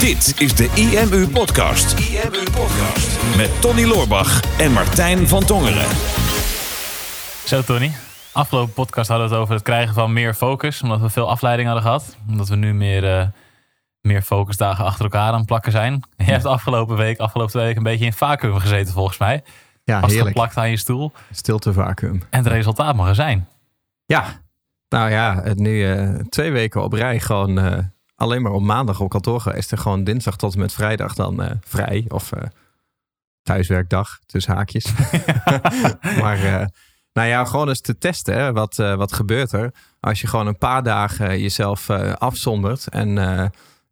Dit is de IMU Podcast. IMU Podcast. Met Tony Loorbach en Martijn van Tongeren. Zo, Tony. Afgelopen podcast hadden we het over het krijgen van meer focus. Omdat we veel afleiding hadden gehad. Omdat we nu meer, uh, meer focusdagen achter elkaar aan het plakken zijn. Je hebt afgelopen week, afgelopen twee weken een beetje in vacuüm gezeten volgens mij. Ja, Was heerlijk. geplakt aan je stoel. Stilte vacuüm. En het resultaat mag er zijn. Ja, nou ja, het nu eh, twee weken op rij gewoon eh, alleen maar op maandag op kantoor geweest. En gewoon dinsdag tot en met vrijdag dan eh, vrij. Of eh, thuiswerkdag, tussen haakjes. maar eh, nou ja, gewoon eens te testen. Hè, wat, wat gebeurt er als je gewoon een paar dagen jezelf afzondert en,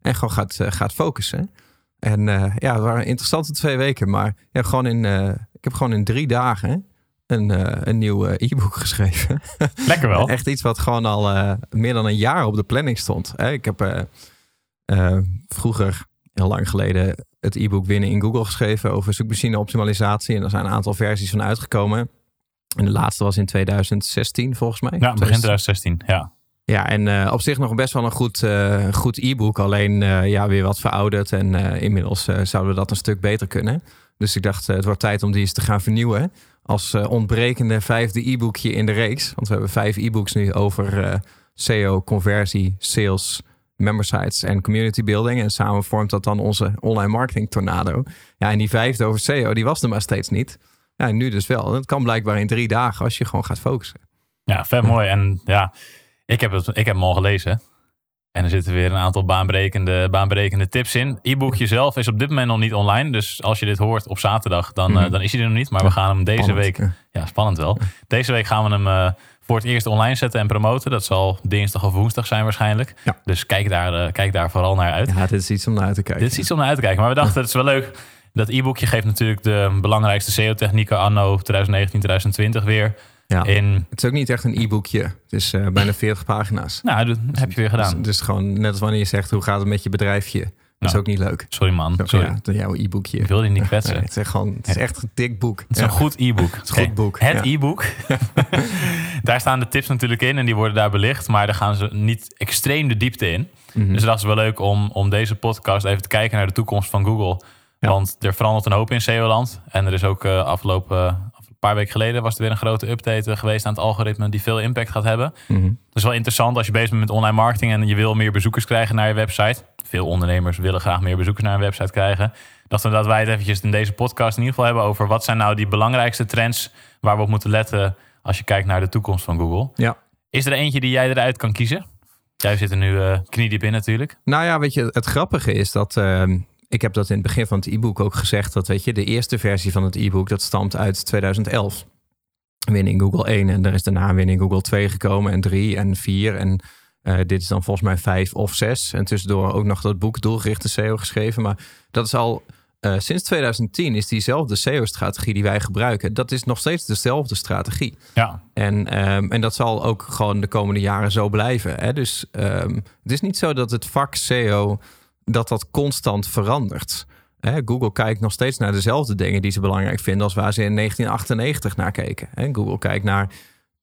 en gewoon gaat, gaat focussen. En ja, het waren interessante twee weken. Maar ja, gewoon in, ik heb gewoon in drie dagen een, eh, een nieuw eh, e-book geschreven. Lekker wel. Echt iets wat gewoon al eh, meer dan een jaar op de planning stond. Hè, Ik heb vroeger, heel lang geleden, het e-book Winnen in Google geschreven over zoekmachine optimalisatie. En er zijn een aantal versies van uitgekomen. En de laatste was in 2016 volgens mij. Ja, begin 2016. Ja. Ja, en op zich nog best wel een goed, goed e-book. Alleen ja, weer wat verouderd. En inmiddels zouden we dat een stuk beter kunnen. Dus ik dacht, het wordt tijd om die eens te gaan vernieuwen. Als eh, ontbrekende vijfde e-bookje in de reeks. Want we hebben vijf e-books nu over eh, SEO, conversie, sales, member sites en community building. En samen vormt dat dan onze online marketing tornado. Ja, en die vijfde over SEO, die was er maar steeds niet. Ja, en nu dus wel. Het kan blijkbaar in drie dagen als je gewoon gaat focussen. Ja, vet mooi. En ja, ik heb, het, ik heb hem al gelezen. En er zitten weer een aantal baanbrekende, baanbrekende tips in. E-bookje zelf is op dit moment nog niet online. Dus als je dit hoort op zaterdag, dan, eh, Mhm. dan is hij er nog niet. Maar we gaan hem deze Spannend. week... Ja, spannend wel. Deze week gaan we hem eh, voor het eerst online zetten en promoten. Dat zal dinsdag of woensdag zijn waarschijnlijk. Ja. Dus kijk daar, eh, kijk daar vooral naar uit. Ja, dit is iets om naar uit te kijken. Dit is iets om naar uit te kijken. Maar we dachten, het is wel leuk. Dat e-bookje geeft natuurlijk de belangrijkste SEO-technieken anno 2019, 2020 weer. Ja. In, Het is ook niet echt een e-boekje. Het is eh, bijna 40 pagina's. nou, dat heb je weer gedaan. Dus, dus gewoon net als wanneer je zegt hoe gaat het met je bedrijfje. Dat is ook niet leuk. Sorry man, Zo, sorry. Ja, jouw e-boekje. Ik wil je niet kwetsen. Nee, het, is echt gewoon, het is echt een dik boek. Het is een goed e-book. Het is een goed boek, Het ja. e-book. daar staan de tips natuurlijk in en die worden daar belicht. Maar daar gaan ze niet extreem de diepte in. Mhm. Dus dat is wel leuk om, om deze podcast even te kijken naar de toekomst van Google. Ja. Want er verandert een hoop in SEO-land. En er is ook eh, afgelopen paar weken geleden was er weer een grote update eh, geweest aan het algoritme die veel impact gaat hebben. Mhm. Dat is wel interessant als je bezig bent met online marketing en je wil meer bezoekers krijgen naar je website. Veel ondernemers willen graag meer bezoekers naar een website krijgen. Dat we dat wij het eventjes in deze podcast in ieder geval hebben over wat zijn nou die belangrijkste trends waar we op moeten letten als je kijkt naar de toekomst van Google. Ja. Is er eentje die jij eruit kan kiezen? Jij zit er nu eh kniediep in natuurlijk. Nou ja, weet je, het grappige is dat... ehm, ik heb dat in het begin van het e-book ook gezegd. Dat weet je, de eerste versie van het e-book, dat stamt uit 2011. Winning Google 1 en er is daarna Winning Google 2 gekomen en 3 en 4 en eh, dit is dan volgens mij 5 of 6. En tussendoor ook nog dat boek Doelgerichte SEO geschreven. Maar dat is al eh, sinds 2010 is diezelfde SEO-strategie die wij gebruiken. Dat is nog steeds dezelfde strategie. Ja, En, ehm, en dat zal ook gewoon de komende jaren zo blijven. Hè? Dus ehm, het is niet zo dat het vak SEO dat dat constant verandert. Hè, Google kijkt nog steeds naar dezelfde dingen die ze belangrijk vinden als waar ze in 1998 naar keken. Hè, Google kijkt naar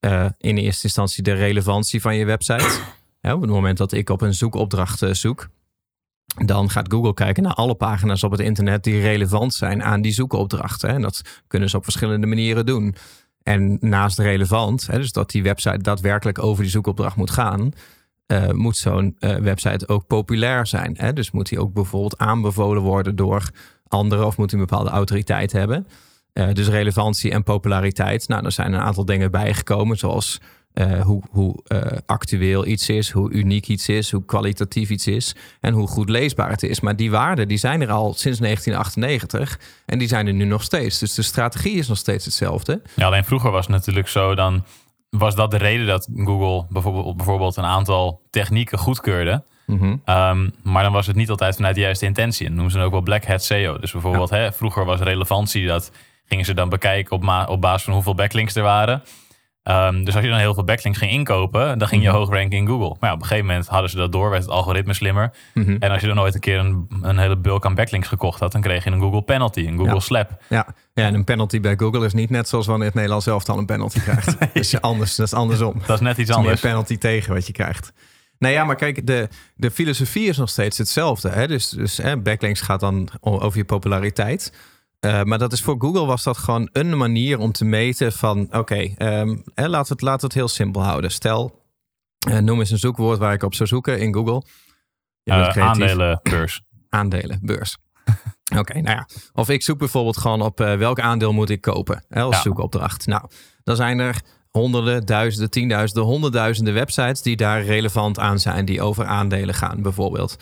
eh, in eerste instantie de relevantie van je website. Hè, op het moment dat ik op een zoekopdracht eh, zoek, dan gaat Google kijken naar alle pagina's op het internet die relevant zijn aan die zoekopdrachten. En dat kunnen ze op verschillende manieren doen. En naast relevant, hè, dus dat die website daadwerkelijk over die zoekopdracht moet gaan, eh, moet zo'n eh, website ook populair zijn. Hè? Dus moet die ook bijvoorbeeld aanbevolen worden door anderen of moet hij een bepaalde autoriteit hebben. Eh, dus relevantie en populariteit. Nou, er zijn een aantal dingen bijgekomen, zoals hoe, hoe actueel iets is, hoe uniek iets is, hoe kwalitatief iets is en hoe goed leesbaar het is. Maar die waarden die zijn er al sinds 1998 en die zijn er nu nog steeds. Dus de strategie is nog steeds hetzelfde. Alleen vroeger was het natuurlijk zo, dan was dat de reden dat Google bijvoorbeeld, bijvoorbeeld een aantal technieken goedkeurde. Mhm. Ehm, maar dan was het niet altijd vanuit de juiste intentie. En dat noemen ze dan ook wel black hat SEO. Dus bijvoorbeeld, hè, vroeger was relevantie, dat gingen ze dan bekijken op, ma- op basis van hoeveel backlinks er waren. Ehm, dus als je dan heel veel backlinks ging inkopen, dan ging je Mhm. hoog ranken in Google. Maar ja, op een gegeven moment hadden ze dat door, werd het algoritme slimmer. Mhm. En als je dan nooit een keer een, een hele bulk aan backlinks gekocht had, dan kreeg je een Google penalty, een Google Ja. slap. Ja. ja, en een penalty bij Google is niet net zoals wanneer het Nederlands elftal een penalty krijgt. Dus anders, dat is andersom. Dat is net iets anders. penalty tegen wat je krijgt. Nou ja, maar kijk, de, de filosofie is nog steeds hetzelfde. Hè? Dus, dus hè, backlinks gaat dan over je populariteit. Uh, maar dat is voor Google was dat gewoon een manier om te meten van... oké, okay, um, laten, we het, laten we het heel simpel houden. Stel, uh, noem eens een zoekwoord waar ik op zou zoeken in Google. Uh, aandelenbeurs. Aandelenbeurs. Oké, okay, nou ja. Of ik zoek bijvoorbeeld gewoon op welk aandeel moet ik kopen hè, als ja. zoekopdracht. Nou, dan zijn er honderden, duizenden, tienduizenden, honderdduizenden websites die daar relevant aan zijn, die over aandelen gaan bijvoorbeeld.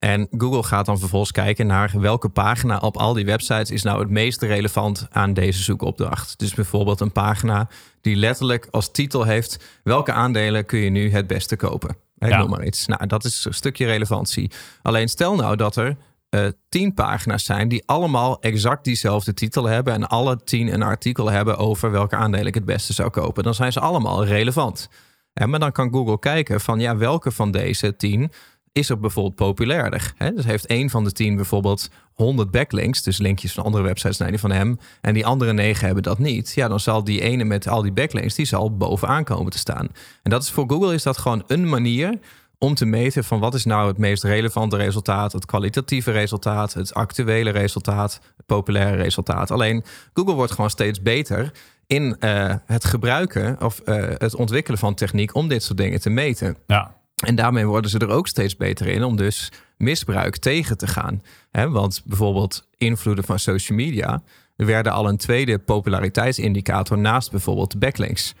En Google gaat dan vervolgens kijken naar welke pagina op al die websites is nou het meest relevant aan deze zoekopdracht. Dus bijvoorbeeld een pagina die letterlijk als titel heeft: welke aandelen kun je nu het beste kopen? Ik ja. noem maar iets. Nou, dat is een stukje relevantie. Alleen stel nou dat er uh, tien pagina's zijn die allemaal exact diezelfde titel hebben en alle tien een artikel hebben over welke aandelen ik het beste zou kopen. Dan zijn ze allemaal relevant. En maar dan kan Google kijken van ja, welke van deze tien is er bijvoorbeeld populairder. Hè? Dus heeft één van de tien bijvoorbeeld 100 backlinks, dus linkjes van andere websites naar die van hem, en die andere negen hebben dat niet. Ja, dan zal die ene met al die backlinks, die zal bovenaan komen te staan. En dat is voor Google is dat gewoon een manier om te meten van wat is nou het meest relevante resultaat, het kwalitatieve resultaat, het actuele resultaat, het populaire resultaat. Alleen Google wordt gewoon steeds beter in uh, het gebruiken of uh, het ontwikkelen van techniek om dit soort dingen te meten. Ja. En daarmee worden ze er ook steeds beter in om dus misbruik tegen te gaan. want bijvoorbeeld invloeden van social media werden al een tweede populariteitsindicator naast bijvoorbeeld backlinks.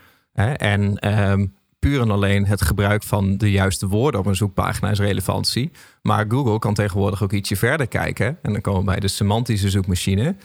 en um, puur en alleen het gebruik van de juiste woorden op een zoekpagina is relevantie. Maar Google kan tegenwoordig ook ietsje verder kijken. En dan komen we bij de semantische zoekmachine.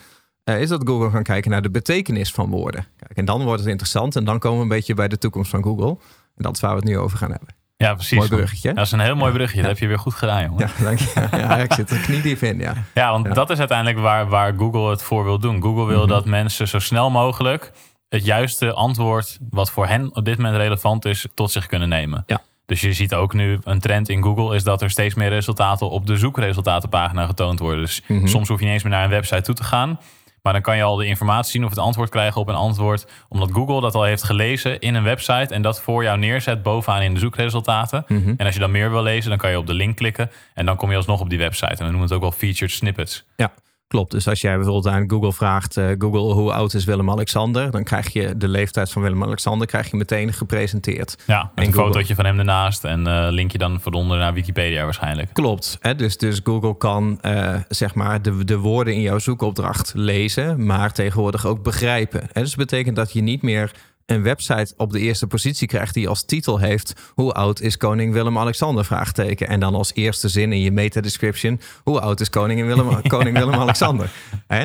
Uh, is dat Google gaan kijken naar de betekenis van woorden. Kijk, en dan wordt het interessant. En dan komen we een beetje bij de toekomst van Google. En dat is waar we het nu over gaan hebben. Ja, precies. Mooi bruggetje. Dat is een heel mooi bruggetje. Dat heb je weer goed gedaan, jongen. Ja, dank je. Ja, ik zit er kniediep in, ja. Ja, want dat is uiteindelijk waar, waar Google het voor wil doen. Google wil mhm. dat mensen zo snel mogelijk het juiste antwoord... wat voor hen op dit moment relevant is, tot zich kunnen nemen. Ja. Dus je ziet ook nu een trend in Google... is dat er steeds meer resultaten op de zoekresultatenpagina getoond worden. Dus mhm. soms hoef je niet eens meer naar een website toe te gaan... Maar dan kan je al de informatie zien of het antwoord krijgen op een antwoord. Omdat Google dat al heeft gelezen in een website en dat voor jou neerzet bovenaan in de zoekresultaten. Mhm. En als je dan meer wil lezen, dan kan je op de link klikken. En dan kom je alsnog op die website. En we noemen het ook wel featured snippets. Ja. Klopt. Dus als jij bijvoorbeeld aan Google vraagt: uh, Google, hoe oud is Willem-Alexander? Dan krijg je de leeftijd van Willem-Alexander krijg je meteen gepresenteerd. Ja, met een fotootje van hem ernaast en uh, link je dan veronder naar Wikipedia waarschijnlijk. Klopt. Hè? Dus, dus Google kan uh, zeg maar de, de woorden in jouw zoekopdracht lezen, maar tegenwoordig ook begrijpen. Hè? Dus dat betekent dat je niet meer een website op de eerste positie krijgt die als titel heeft: Hoe oud is koning Willem-Alexander? Vraagteken. En dan als eerste zin in je meta-description: Hoe oud is koning Willem, koning Willem-Alexander?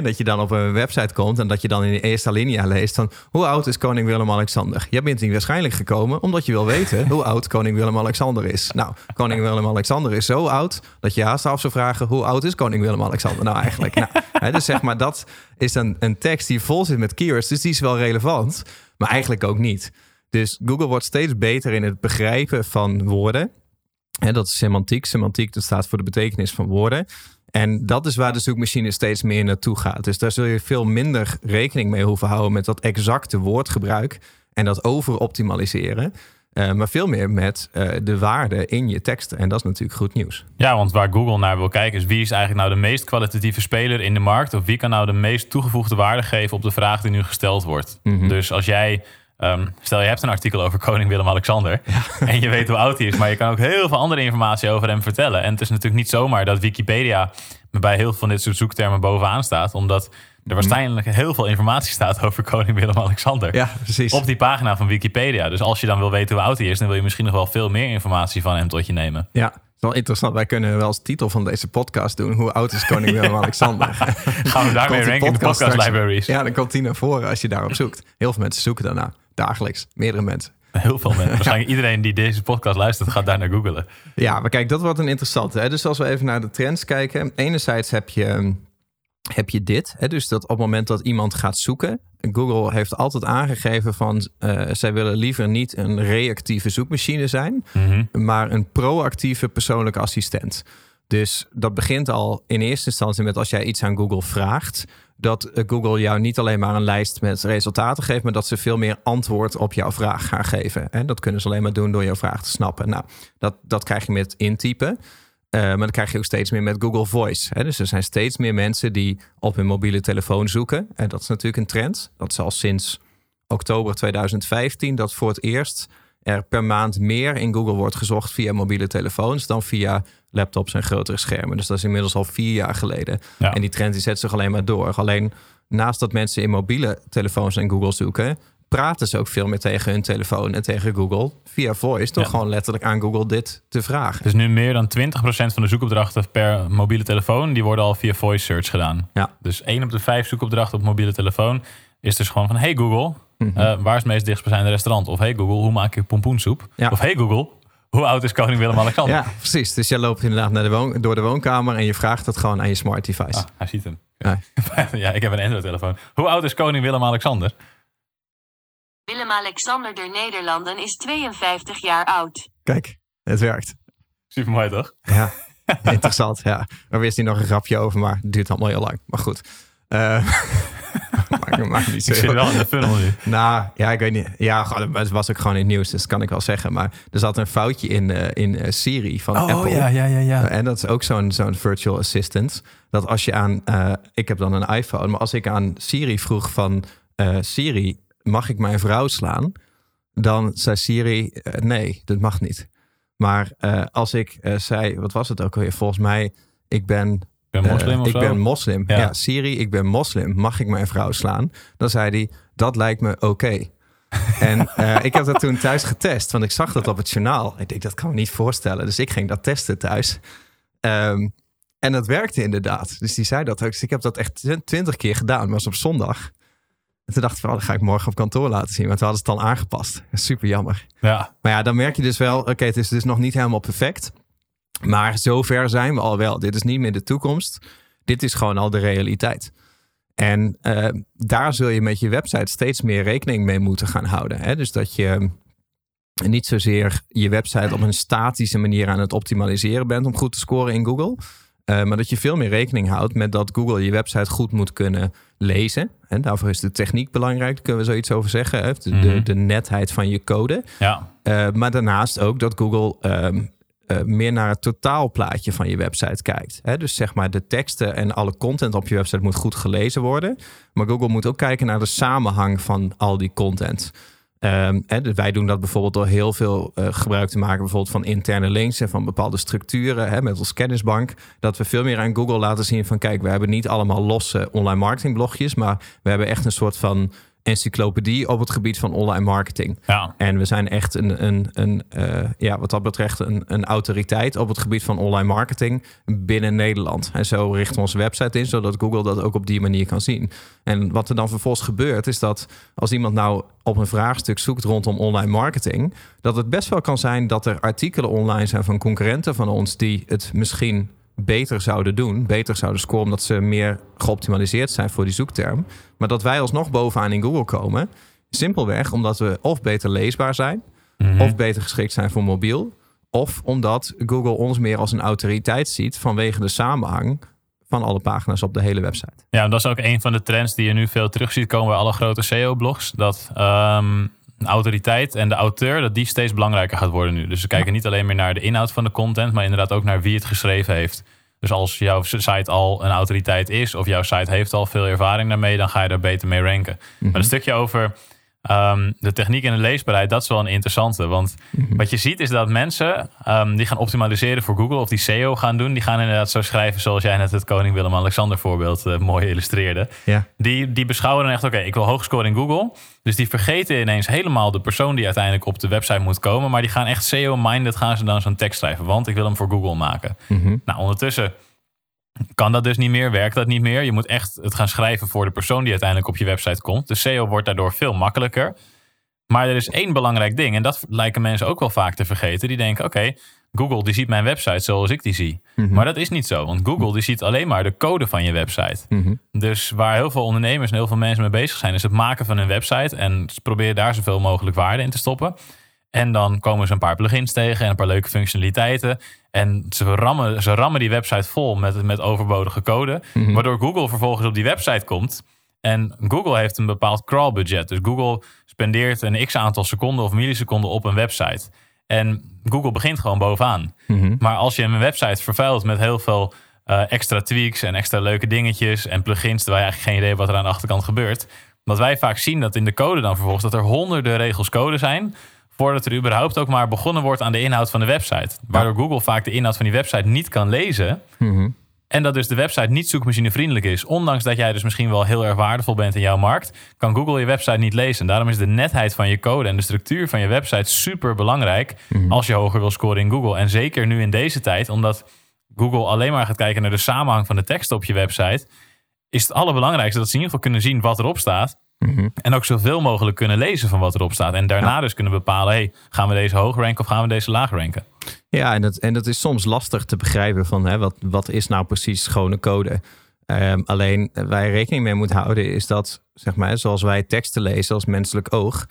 dat je dan op een website komt en dat je dan in de eerste alinea leest: van, Hoe oud is koning Willem-Alexander? Je bent hier waarschijnlijk gekomen omdat je wil weten hoe oud koning Willem-Alexander is. Nou, koning Willem-Alexander is zo oud dat je haast af zou vragen: Hoe oud is koning Willem-Alexander nou eigenlijk? nou, dus zeg maar, dat is een, een tekst die vol zit met keywords, dus die is wel relevant maar eigenlijk ook niet. Dus Google wordt steeds beter in het begrijpen van woorden. En dat is semantiek. Semantiek dat staat voor de betekenis van woorden. En dat is waar de zoekmachine steeds meer naartoe gaat. Dus daar zul je veel minder rekening mee hoeven houden met dat exacte woordgebruik en dat overoptimaliseren. Uh, maar veel meer met uh, de waarde in je teksten. En dat is natuurlijk goed nieuws. Ja, want waar Google naar wil kijken is wie is eigenlijk nou de meest kwalitatieve speler in de markt? Of wie kan nou de meest toegevoegde waarde geven op de vraag die nu gesteld wordt? Mm-hmm. Dus als jij Um, stel je hebt een artikel over koning Willem-Alexander ja. en je weet hoe oud hij is, maar je kan ook heel veel andere informatie over hem vertellen. En het is natuurlijk niet zomaar dat Wikipedia bij heel veel van dit soort zoektermen bovenaan staat, omdat er waarschijnlijk heel veel informatie staat over koning Willem-Alexander. Ja, precies. Op die pagina van Wikipedia. Dus als je dan wil weten hoe oud hij is, dan wil je misschien nog wel veel meer informatie van hem tot je nemen. Ja, wel interessant. Wij kunnen wel als titel van deze podcast doen. Hoe oud is koning Willem-Alexander? Gaan we daarmee ranken in de podcast libraries? Ja, dan komt hij naar voren als je daarop zoekt. Heel veel mensen zoeken daarna. Dagelijks. Meerdere mensen. Heel veel mensen. Waarschijnlijk iedereen die deze podcast luistert, gaat daar naar googelen. Ja, maar kijk, dat wordt een interessante. Hè? Dus als we even naar de trends kijken. Enerzijds heb je heb je dit. Hè? Dus dat op het moment dat iemand gaat zoeken. Google heeft altijd aangegeven van uh, zij willen liever niet een reactieve zoekmachine zijn, mhm. maar een proactieve persoonlijke assistent. Dus dat begint al in eerste instantie met als jij iets aan Google vraagt, dat eh, Google jou niet alleen maar een lijst met resultaten geeft, maar dat ze veel meer antwoord op jouw vraag gaan geven. En dat kunnen ze alleen maar doen door jouw vraag te snappen. Nou, dat, dat krijg je met intypen. Uh, maar dat krijg je ook steeds meer met Google Voice. Hè? Dus er zijn steeds meer mensen die op hun mobiele telefoon zoeken. En dat is natuurlijk een trend. Dat is al sinds oktober 2015 dat voor het eerst er per maand meer in Google wordt gezocht via mobiele telefoons dan via laptops en grotere schermen. Dus dat is inmiddels al vier jaar geleden. En die trend die zet zich alleen maar door. Alleen naast dat mensen in mobiele telefoons en Google zoeken, praten ze ook veel meer tegen hun telefoon en tegen Google via voice. Door gewoon letterlijk aan Google dit te vragen. Dus nu meer dan 20% van de zoekopdrachten per mobiele telefoon, die worden al via voice search gedaan. Ja. Dus één op de vijf zoekopdrachten op mobiele telefoon is dus gewoon van hey Google, mhm. eh, waar is het meest dichtstbijzijnde restaurant? Of hey Google, hoe maak ik pompoensoep? Of hey Google, hoe oud is koning Willem-Alexander? Ja, precies. Dus jij loopt inderdaad naar de woon, door de woonkamer en je vraagt het gewoon aan je smart device. Ah, hij ziet hem. Ja. ja, ik heb een Android-telefoon. Hoe oud is koning Willem-Alexander? Willem-Alexander der Nederlanden is 52 jaar oud. Kijk, het werkt. Super mooi toch? Ja, interessant. Ja. Er wist hij nog een grapje over, maar het duurt allemaal heel lang. Maar goed. Uh, maakt, niet zo. Ik zit wel in de funnel nu. Nou, ja, ik weet niet. Ja, het was ook gewoon in het nieuws, dus dat kan ik wel zeggen. Maar er zat een foutje in, uh, in uh, Siri van oh, Apple. ja, ja, ja. ja. en dat is ook zo'n zo'n virtual assistant. Dat als je aan... ik heb dan een iPhone, maar als ik aan Siri vroeg van... Siri, mag ik mijn vrouw slaan? Dan zei Siri, nee, dat mag niet. Maar als ik zei, wat was het ook alweer? Volgens mij, ik ben ben moslim uh, Ik ben moslim. Ja. Siri, ik ben moslim. Mag ik mijn vrouw slaan? Dan zei hij, dat lijkt me oké. en ik heb dat toen thuis getest, want ik zag dat op het journaal. Ik denk, dat kan me niet voorstellen. Dus ik ging dat testen thuis. Um, en dat werkte inderdaad. Dus die zei dat ook. Dus ik heb dat echt twintig keer gedaan, was op zondag. En toen dacht ik, van, oh, dat ga ik morgen op kantoor laten zien. Want we hadden het al aangepast. Super jammer. Ja. Maar ja, dan merk je dus wel, oké, het is dus nog niet helemaal perfect. Maar zover zijn we al wel. Dit is niet meer de toekomst. Dit is gewoon al de realiteit. En uh, daar zul je met je website steeds meer rekening mee moeten gaan houden. Hè? Dus dat je niet zozeer je website op een statische manier aan het optimaliseren bent om goed te scoren in Google. Uh, maar dat je veel meer rekening houdt met dat Google je website goed moet kunnen lezen. En daarvoor is de techniek belangrijk, daar kunnen we zoiets over zeggen. De, de, mhm. de, netheid van je code. Ja. Uh, maar daarnaast ook dat Google um, uh, meer naar het totaalplaatje van je website kijkt. Hè? Dus zeg maar de teksten en alle content op je website moet goed gelezen worden. Maar Google moet ook kijken naar de samenhang van al die content. Hè, dus wij doen dat bijvoorbeeld door heel veel uh, gebruik te maken, bijvoorbeeld van interne links en van bepaalde structuren hè, met ons kennisbank. Dat we veel meer aan Google laten zien van kijk, we hebben niet allemaal losse online marketing blogjes, maar we hebben echt een soort van encyclopedie op het gebied van online marketing. Ja. En we zijn echt een, een, een uh, ja, wat dat betreft een, een autoriteit op het gebied van online marketing binnen Nederland. En zo richten we onze website in, zodat Google dat ook op die manier kan zien. En wat er dan vervolgens gebeurt, is dat als iemand nou op een vraagstuk zoekt rondom online marketing, dat het best wel kan zijn dat er artikelen online zijn van concurrenten van ons die het misschien beter zouden doen, beter zouden scoren omdat ze meer geoptimaliseerd zijn voor die zoekterm. Maar dat wij alsnog bovenaan in Google komen, simpelweg omdat we of beter leesbaar zijn, mhm. of beter geschikt zijn voor mobiel, of omdat Google ons meer als een autoriteit ziet vanwege de samenhang van alle pagina's op de hele website. Ja, dat is ook een van de trends die je nu veel terug ziet komen bij alle grote SEO-blogs. Dat um, autoriteit en de auteur, dat die steeds belangrijker gaat worden nu. Dus ze kijken niet alleen meer naar de inhoud van de content, maar inderdaad ook naar wie het geschreven heeft. Dus als jouw site al een autoriteit is, of jouw site heeft al veel ervaring daarmee, dan ga je daar beter mee ranken. Maar een mhm. stukje over Ehm, de techniek en de leesbaarheid, dat is wel een interessante. Want mhm. wat je ziet is dat mensen ehm, die gaan optimaliseren voor Google of die SEO gaan doen, die gaan inderdaad zo schrijven zoals jij net het Koning Willem-Alexander voorbeeld uh, mooi illustreerde. Ja. Die, die beschouwen dan echt, oké, ik wil hoog scoren in Google. Dus die vergeten ineens helemaal de persoon die uiteindelijk op de website moet komen. Maar die gaan echt SEO-minded, gaan ze dan zo'n tekst schrijven. Want ik wil hem voor Google maken. Mhm. Nou, ondertussen kan dat dus niet meer, werkt dat niet meer. Je moet echt het gaan schrijven voor de persoon die uiteindelijk op je website komt. De SEO wordt daardoor veel makkelijker. Maar er is één belangrijk ding, en dat lijken mensen ook wel vaak te vergeten. Die denken, oké, Google die ziet mijn website zoals ik die zie. Mhm. Maar dat is niet zo, want Google die ziet alleen maar de code van je website. Mhm. Dus waar heel veel ondernemers en heel veel mensen mee bezig zijn, is het maken van een website en proberen daar zoveel mogelijk waarde in te stoppen. En dan komen ze een paar plugins tegen en een paar leuke functionaliteiten. En ze rammen, ze rammen die website vol met, met overbodige code. Mhm. Waardoor Google vervolgens op die website komt. En Google heeft een bepaald crawl budget. Dus Google spendeert een x aantal seconden of milliseconden op een website. En Google begint gewoon bovenaan. Mhm. Maar als je een website vervuilt met heel veel eh, extra tweaks en extra leuke dingetjes en plugins, terwijl je eigenlijk geen idee hebt wat er aan de achterkant gebeurt. Wat wij vaak zien dat in de code dan vervolgens dat er honderden regels code zijn. Voordat er überhaupt ook maar begonnen wordt aan de inhoud van de website. Waardoor Google vaak de inhoud van die website niet kan lezen. Mhm. En dat dus de website niet zoekmachinevriendelijk is. Ondanks dat jij dus misschien wel heel erg waardevol bent in jouw markt, kan Google je website niet lezen. Daarom is de netheid van je code en de structuur van je website super belangrijk als je hoger wil scoren in Google. En zeker nu in deze tijd, omdat Google alleen maar gaat kijken naar de samenhang van de teksten op je website, is het allerbelangrijkste dat ze in ieder geval kunnen zien wat erop staat. Mhm. En ook zoveel mogelijk kunnen lezen van wat erop staat. En daarna dus kunnen bepalen, hey, gaan we deze hoog ranken of gaan we deze laag ranken? Ja, en dat, en dat is soms lastig te begrijpen van hè, wat, wat is nou precies schone code. Ehm, alleen eh, waar je rekening mee moet houden is dat, zeg maar, zoals wij teksten lezen als menselijk oog,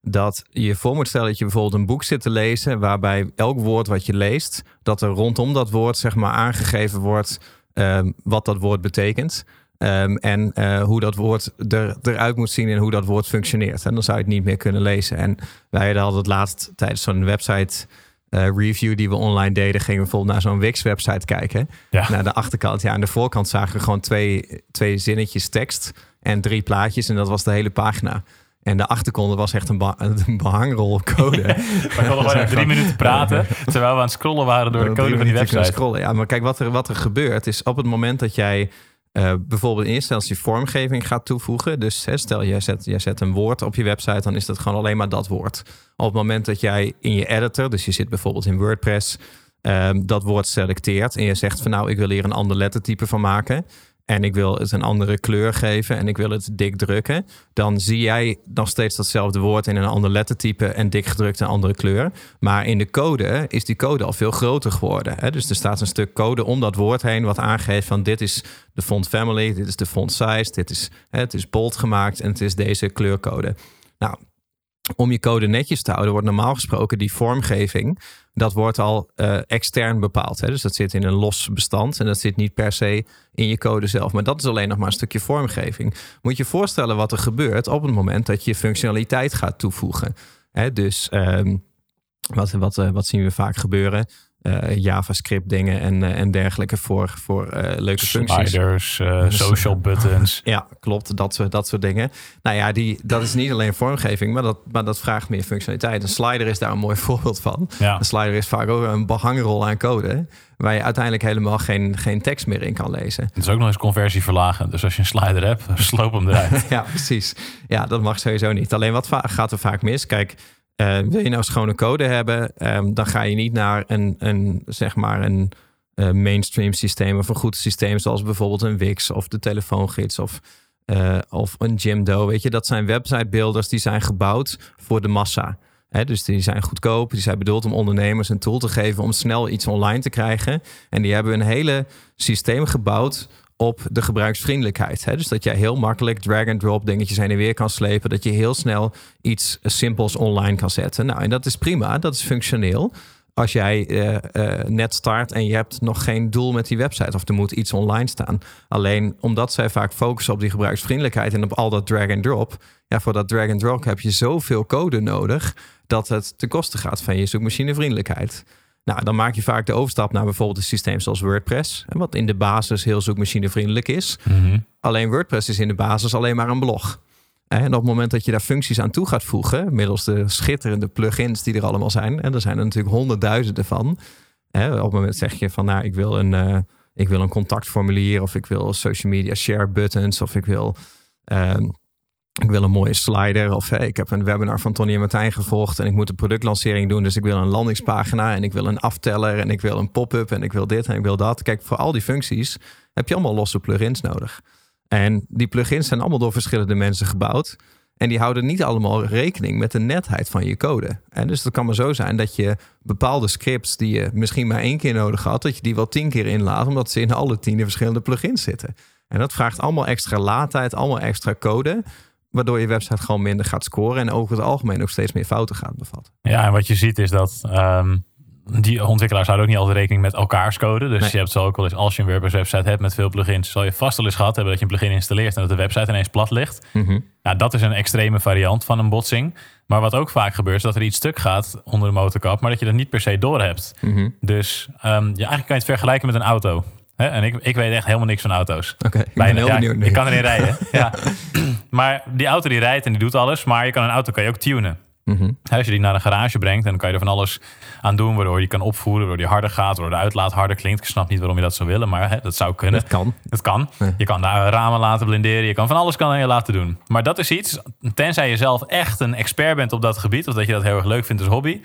dat je je voor moet stellen dat je bijvoorbeeld een boek zit te lezen waarbij elk woord wat je leest, dat er rondom dat woord zeg maar aangegeven wordt ehm, wat dat woord betekent. Ehm, en eh, hoe dat woord er, eruit moet zien en hoe dat woord functioneert. En dan zou je het niet meer kunnen lezen. En wij hadden het laatst tijdens zo'n website eh, review die we online deden, gingen we bijvoorbeeld naar zo'n Wix-website kijken. Ja. Naar de achterkant. Ja, aan de voorkant zagen we gewoon twee, twee zinnetjes tekst en drie plaatjes. En dat was de hele pagina. En de achterkant was echt een, ba- een behangrol code. We konden gewoon drie minuten praten, terwijl we aan het scrollen waren door de code van die website. Scrollen. Ja, maar kijk, wat er, wat er gebeurt is op het moment dat jij eh, bijvoorbeeld in eerste instantie vormgeving gaat toevoegen. Dus hè, stel, jij zet, jij zet een woord op je website, dan is dat gewoon alleen maar dat woord. Op het moment dat jij in je editor, dus je zit bijvoorbeeld in WordPress, ehm, dat woord selecteert en je zegt van nou, ik wil hier een ander lettertype van maken. En ik wil het een andere kleur geven en ik wil het dik drukken. Dan zie jij nog steeds datzelfde woord in een ander lettertype en dik gedrukt een andere kleur. Maar in de code is die code al veel groter geworden. Hè? Dus er staat een stuk code om dat woord heen wat aangeeft van dit is de font family, dit is de font size, dit is, hè, het is bold gemaakt en het is deze kleurcode. Nou, om je code netjes te houden, wordt normaal gesproken die vormgeving, dat wordt al eh, extern bepaald. Hè? Dus dat zit in een los bestand en dat zit niet per se in je code zelf. Maar dat is alleen nog maar een stukje vormgeving. Moet je voorstellen wat er gebeurt op het moment dat je functionaliteit gaat toevoegen. Hè? Dus ehm, wat, wat, eh, wat zien we vaak gebeuren? Eh, JavaScript dingen en, eh, en dergelijke voor, voor eh, leuke functies. Sliders, social buttons. Ja, klopt. Dat soort, dat soort dingen. Nou ja, die, dat is niet alleen vormgeving, maar dat, maar dat vraagt meer functionaliteit. Een slider is daar een mooi voorbeeld van. Ja. Een slider is vaak ook een behangrol aan code, waar je uiteindelijk helemaal geen, geen tekst meer in kan lezen. Het is ook nog eens conversie verlagen. Dus als je een slider hebt, sloop hem eruit. Ja, precies. Ja, dat mag sowieso niet. Alleen wat gaat er vaak mis? Kijk, eh, wil je nou schone code hebben, ehm, dan ga je niet naar een, een zeg maar een eh, mainstream systeem of een goed systeem zoals bijvoorbeeld een Wix of de telefoongids of, eh, of een Jimdo. Weet je, dat zijn websitebuilders die zijn gebouwd voor de massa. Dus die zijn goedkoop, die zijn bedoeld om ondernemers een tool te geven om snel iets online te krijgen. En die hebben een hele systeem gebouwd op de gebruiksvriendelijkheid. Hè? Dus dat jij heel makkelijk drag-and-drop dingetjes heen en weer kan slepen. Dat je heel snel iets simpels online kan zetten. Nou, en dat is prima, dat is functioneel. Als jij eh, eh, net start en je hebt nog geen doel met die website of er moet iets online staan. Alleen omdat zij vaak focussen op die gebruiksvriendelijkheid en op al dat drag-and-drop. Ja, voor dat drag-and-drop heb je zoveel code nodig dat het ten koste gaat van je zoekmachinevriendelijkheid. Nou, dan maak je vaak de overstap naar bijvoorbeeld een systeem zoals WordPress. Wat in de basis heel zoekmachinevriendelijk is. Mhm. Alleen WordPress is in de basis alleen maar een blog. En op het moment dat je daar functies aan toe gaat voegen, middels de schitterende plugins die er allemaal zijn, en er zijn er natuurlijk honderdduizenden van. Op het moment zeg je van, nou, ik wil een, eh, ik wil een contactformulier, of ik wil social media share buttons, of ik wil, ehm, ik wil een mooie slider, of ik heb een webinar van Tony en Martijn gevolgd en ik moet een productlancering doen, dus ik wil een landingspagina en ik wil een afteller en ik wil een pop-up en ik wil dit en ik wil dat. Kijk, voor al die functies heb je allemaal losse plugins nodig. En die plugins zijn allemaal door verschillende mensen gebouwd. En die houden niet allemaal rekening met de netheid van je code. En dus het kan maar zo zijn dat je bepaalde scripts die je misschien maar één keer nodig had, dat je die wel tien keer inlaat, omdat ze in alle tien verschillende plugins zitten. En dat vraagt allemaal extra laadtijd, allemaal extra code. Waardoor je website gewoon minder gaat scoren en over het algemeen ook steeds meer fouten gaat bevatten. Ja, en wat je ziet is dat ehm, die ontwikkelaars houden ook niet altijd rekening met elkaars code. Dus Nee. je hebt zo ook wel eens, als je een WordPress website hebt met veel plugins, zal je vast wel eens gehad hebben dat je een plugin installeert en dat de website ineens plat ligt. Mhm. Nou, dat is een extreme variant van een botsing. Maar wat ook vaak gebeurt, is dat er iets stuk gaat onder de motorkap, maar dat je dat niet per se door hebt. Mhm. Dus ja, eigenlijk kan je het vergelijken met een auto. Hè? En ik, ik weet echt helemaal niks van auto's. Oké, ik ben Bijna, heel ja, benieuwd nu. Je kan erin rijden. ja. Maar die auto die rijdt en die doet alles. Maar je kan een auto kan je ook tunen. Mhm. Als je die naar een garage brengt, dan kan je er van alles aan doen. Waardoor je kan opvoeren, waardoor die harder gaat, waardoor de uitlaat harder klinkt. Ik snap niet waarom je dat zou willen, maar hè, dat zou kunnen. Dat kan. Het kan. Ja. Je kan daar ramen laten blinderen. Je kan van alles kan je laten doen. Maar dat is iets, tenzij je zelf echt een expert bent op dat gebied... of dat je dat heel erg leuk vindt als hobby...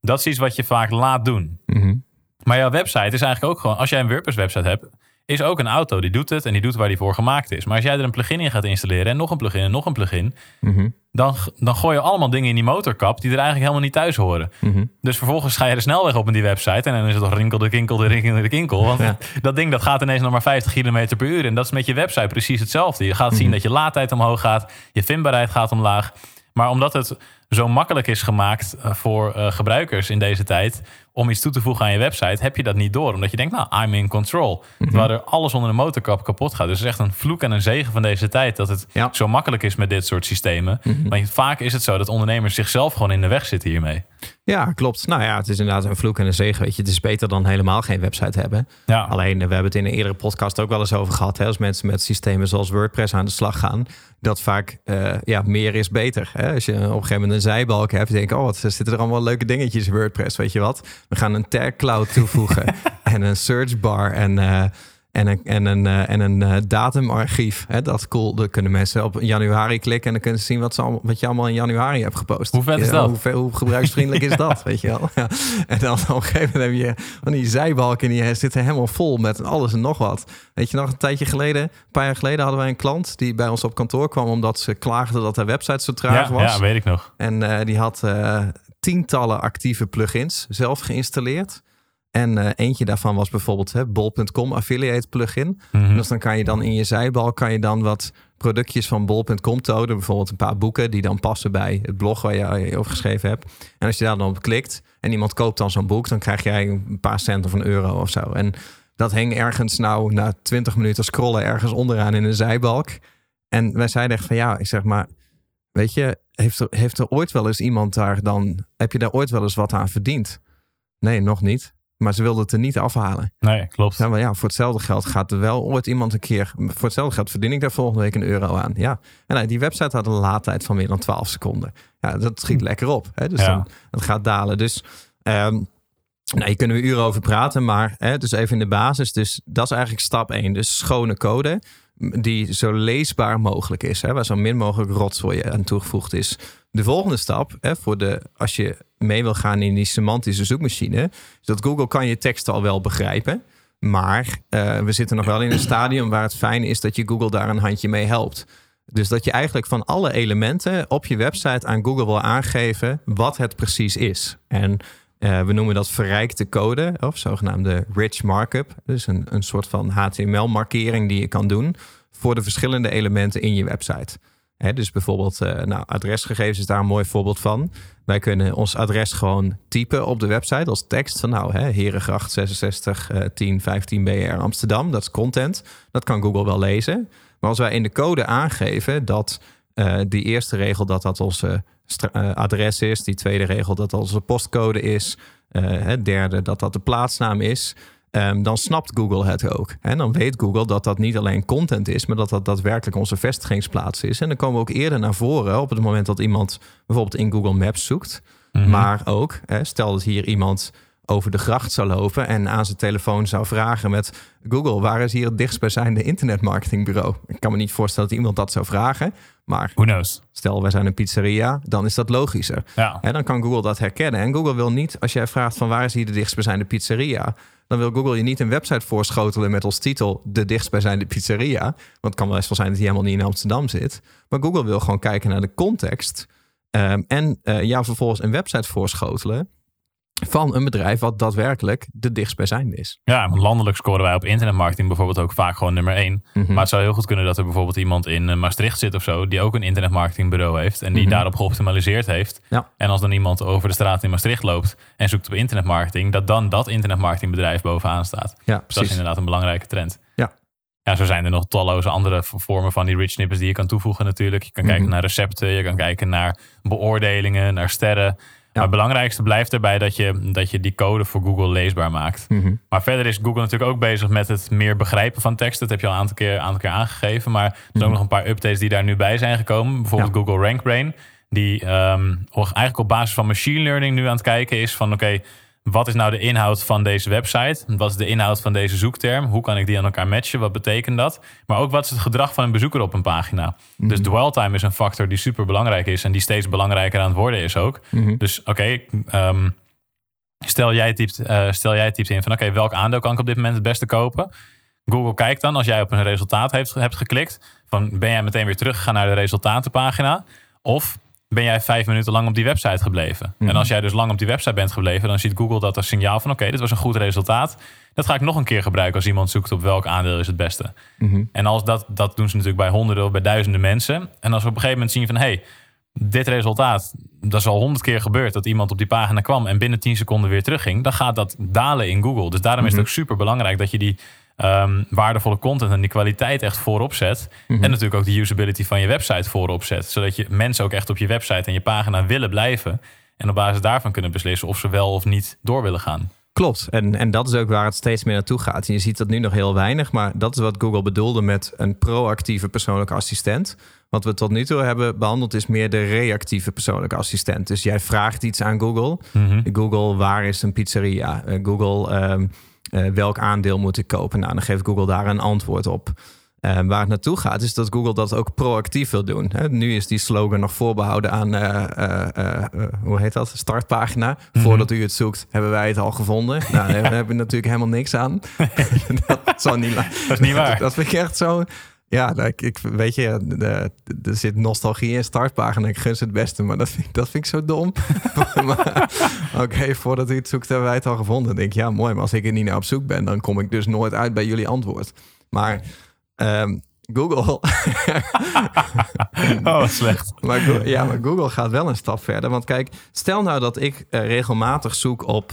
dat is iets wat je vaak laat doen. Mhm. Maar jouw website is eigenlijk ook gewoon... als jij een WordPress website hebt... is ook een auto. Die doet het en die doet waar die voor gemaakt is. Maar als jij er een plugin in gaat installeren... en nog een plugin en nog een plugin... Mhm. dan, dan gooi je allemaal dingen in die motorkap... die er eigenlijk helemaal niet thuis horen. Mhm. Dus vervolgens ga je de snelweg op in die website... en dan is het toch rinkel de kinkel de rinkel de kinkel. Want Ja. dat ding dat gaat ineens nog maar 50 km per uur. En dat is met je website precies hetzelfde. Je gaat zien dat je laadtijd omhoog gaat. Je vindbaarheid gaat omlaag. Maar omdat het zo makkelijk is gemaakt eh, voor eh, gebruikers in deze tijd... om iets toe te voegen aan je website, heb je dat niet door. Omdat je denkt, nou, I'm in control. Terwijl er alles onder de motorkap kapot gaat. Dus het is echt een vloek en een zegen van deze tijd... dat het Ja. zo makkelijk is met dit soort systemen. Maar vaak is het zo dat ondernemers zichzelf gewoon in de weg zitten hiermee. Ja, klopt. Nou ja, het is inderdaad een vloek en een zegen. Weet je. Het is beter dan helemaal geen website hebben. Ja. Alleen, eh, we hebben het in een eerdere podcast ook wel eens over gehad. Hè, als mensen met systemen zoals WordPress aan de slag gaan. Dat vaak ja, meer is beter. Hè? Als je op een gegeven moment een zijbalk hebt. denk je, oh, wat zitten er allemaal leuke dingetjes in WordPress. Weet je wat? We gaan een tag cloud toevoegen. en een search bar. En, eh, en een, en een, eh, en een eh, datumarchief. Hè? Dat is cool. Dan kunnen mensen op januari klikken. En dan kunnen ze zien wat, ze allemaal, wat je allemaal in januari hebt gepost. Hoe vet is Ja, dat? Hoe, hoe gebruiksvriendelijk is dat? Weet je wel? Ja. En dan op een gegeven moment heb je van die zijbalken. Die zitten helemaal vol met alles en nog wat. Weet je nog, een tijdje geleden, een paar jaar geleden hadden wij een klant die bij ons op kantoor kwam omdat ze klaagde dat haar website zo traag Ja, was. ja, weet ik nog. En eh, die had tientallen actieve plugins zelf geïnstalleerd. En eh, eentje daarvan was bijvoorbeeld hè, bol.com affiliate plugin. Mhm. Dus dan kan je dan in je zijbal kan je dan wat productjes van bol.com tonen. Bijvoorbeeld een paar boeken die dan passen bij het blog waar je je over geschreven hebt. En als je daar dan op klikt en iemand koopt dan zo'n boek, dan krijg jij een paar cent of een euro of zo. En dat hing ergens nou na 20 minuten scrollen ergens onderaan in een zijbalk. En wij zeiden echt van ja, ik zeg maar, weet je, heeft er, heeft er ooit wel eens iemand daar dan, heb je daar ooit wel eens wat aan verdiend? Nee, nog niet. Maar ze wilden het er niet afhalen. Nee, klopt. Ja, maar ja, voor hetzelfde geld gaat er wel ooit iemand een keer. Voor hetzelfde geld verdien ik daar volgende week een euro aan. Ja. En nou, die website had een laadtijd van meer dan 12 seconden. Ja, dat schiet lekker op. Hè? Dus Ja. dan, het gaat dalen. Dus ehm nou, hier kunnen we uren over praten. Maar hè, dus even in de basis. Dus dat is eigenlijk stap 1. Dus schone code die zo leesbaar mogelijk is. Hè, waar zo min mogelijk rotzooi aan toegevoegd is. De volgende stap, hè, voor de, als je mee wil gaan in die semantische zoekmachine, is dat Google kan je tekst al wel begrijpen. Maar eh, we zitten nog wel in een stadium waar het fijn is dat je Google daar een handje mee helpt. Dus dat je eigenlijk van alle elementen op je website aan Google wil aangeven wat het precies is. En eh, we noemen dat verrijkte code of zogenaamde rich markup. Dus een, een soort van HTML-markering die je kan doen voor de verschillende elementen in je website. Dus bijvoorbeeld, eh, nou, adresgegevens is daar een mooi voorbeeld van. Wij kunnen ons adres gewoon typen op de website als tekst van nou, hè, Herengracht 66 eh 10 15 BR Amsterdam. Dat is content. Dat kan Google wel lezen. Maar als wij in de code aangeven dat eh, die eerste regel dat dat onze eh, adres is, die tweede regel dat dat onze postcode is, eh, het derde dat dat de plaatsnaam is, ehm, dan snapt Google het ook. En dan weet Google dat dat niet alleen content is, maar dat dat daadwerkelijk onze vestigingsplaats is. En dan komen we ook eerder naar voren op het moment dat iemand bijvoorbeeld in Google Maps zoekt. Mhm. Maar ook, hè, stel dat hier iemand over de gracht zou lopen en aan zijn telefoon zou vragen met Google, waar is hier het dichtstbijzijnde internetmarketingbureau? Ik kan me niet voorstellen dat iemand dat zou vragen, maar Who knows? stel wij zijn een pizzeria, dan is dat logischer. Ja. En dan kan Google dat herkennen. En Google wil niet, als jij vraagt van waar is hier de dichtstbijzijnde pizzeria, dan wil Google je niet een website voorschotelen met als titel de dichtstbijzijnde pizzeria. Want het kan wel eens wel zijn dat die helemaal niet in Amsterdam zit. Maar Google wil gewoon kijken naar de context. ehm, en eh jou vervolgens een website voorschotelen van een bedrijf wat daadwerkelijk de dichtstbijzijnde is. Ja, landelijk scoren wij op internetmarketing bijvoorbeeld ook vaak gewoon nummer één. Mhm. Maar het zou heel goed kunnen dat er bijvoorbeeld iemand in eh, Maastricht zit of zo, die ook een internetmarketingbureau heeft en die Mhm. daarop geoptimaliseerd heeft. Ja. En als dan iemand over de straat in Maastricht loopt en zoekt op internetmarketing, dat dan dat internetmarketingbedrijf bovenaan staat. Ja, Dus dat is precies. inderdaad een belangrijke trend. Ja. Ja, zo zijn er nog talloze andere vormen van die rich snippets die je kan toevoegen natuurlijk. Je kan kijken Mhm. naar recepten, je kan kijken naar beoordelingen, naar sterren. Maar het belangrijkste blijft erbij dat je, dat je die code voor Google leesbaar maakt. Mhm. Maar verder is Google natuurlijk ook bezig met het meer begrijpen van tekst. Dat heb je al een aantal keer, aantal keer aangegeven. Maar er zijn ook nog een paar updates die daar nu bij zijn gekomen. Bijvoorbeeld. Google RankBrain. Die ehm, eigenlijk op basis van machine learning nu aan het kijken is van... oké, wat is nou de inhoud van deze website? Wat is de inhoud van deze zoekterm? Hoe kan ik die aan elkaar matchen? Wat betekent dat? Maar ook wat is het gedrag van een bezoeker op een pagina? Dus dwell time is een factor die super belangrijk is... en die steeds belangrijker aan het worden is ook. Mhm. Dus oké, ehm, stel, jij typt, eh, stel jij typt in van oké, welk aandeel kan ik op dit moment het beste kopen? Google kijkt dan, als jij op een resultaat heeft, hebt geklikt, van ben jij meteen weer teruggegaan naar de resultatenpagina? Of ben jij vijf minuten lang op die website gebleven? En als jij dus lang op die website bent gebleven, dan ziet Google dat als signaal van oké, dit was een goed resultaat. Dat ga ik nog een keer gebruiken als iemand zoekt op welk aandeel is het beste. Mhm. En als dat, dat doen ze natuurlijk bij honderden of bij duizenden mensen. En als we op een gegeven moment zien van hé, hey, dit resultaat, dat is al honderd keer gebeurd dat iemand op die pagina kwam en binnen 10 seconden weer terugging, dan gaat dat dalen in Google. Dus daarom is het ook super belangrijk dat je die ehm, waardevolle content en die kwaliteit echt voorop zet. En natuurlijk ook de usability van je website voorop zet. Zodat je mensen ook echt op je website en je pagina willen blijven. En op basis daarvan kunnen beslissen of ze wel of niet door willen gaan. Klopt. En, en dat is ook waar het steeds meer naartoe gaat. En je ziet dat nu nog heel weinig, maar dat is wat Google bedoelde met een proactieve persoonlijke assistent. Wat we tot nu toe hebben behandeld is meer de reactieve persoonlijke assistent. Dus jij vraagt iets aan Google. Google, waar is een pizzeria? Eh, Google, ehm, eh, welk aandeel moet ik kopen? Nou, dan geeft Google daar een antwoord op. Eh, waar het naartoe gaat, is dat Google dat ook proactief wil doen. Hè, nu is die slogan nog voorbehouden aan, eh, hoe heet dat? Startpagina. Voordat u het zoekt, hebben wij het al gevonden. Nou, daar hebben we natuurlijk helemaal niks aan. dat, zal niet Dat is niet waar. Dat vind ik echt zo. Ja, nou, ik, ik, weet je, er zit nostalgie in startpagina. Ik gun ze het beste, maar dat vind, ik- dat vind ik zo dom. oké, voordat u het zoekt, hebben wij het al gevonden. Dan denk ik, ja, mooi. Maar als ik er niet naar op zoek ben, dan kom ik dus nooit uit bij jullie antwoord. Maar ehm, Google, Oh, wat slecht. maar, ja, maar Google gaat wel een stap verder. Want kijk, stel nou dat ik eh, regelmatig zoek op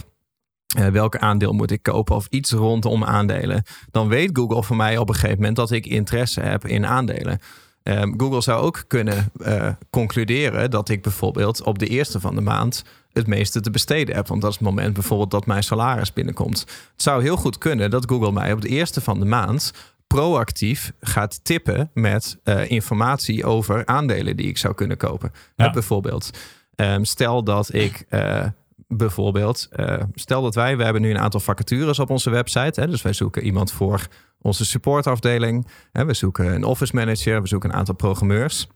eh, welke aandeel moet ik kopen of iets rondom aandelen. Dan weet Google voor mij op een gegeven moment dat ik interesse heb in aandelen. Ehm, Google zou ook kunnen eh, concluderen dat ik bijvoorbeeld op de eerste van de maand het meeste te besteden heb. Want dat is het moment bijvoorbeeld dat mijn salaris binnenkomt. Het zou heel goed kunnen dat Google mij op de eerste van de maand proactief gaat tippen met eh, informatie over aandelen die ik zou kunnen kopen. Ja. Bijvoorbeeld, ehm, stel dat ik bijvoorbeeld, eh, stel dat wij, we hebben nu een aantal vacatures op onze website. Hè, dus wij zoeken iemand voor onze supportafdeling. Hè, we zoeken een office manager, we zoeken een aantal programmeurs.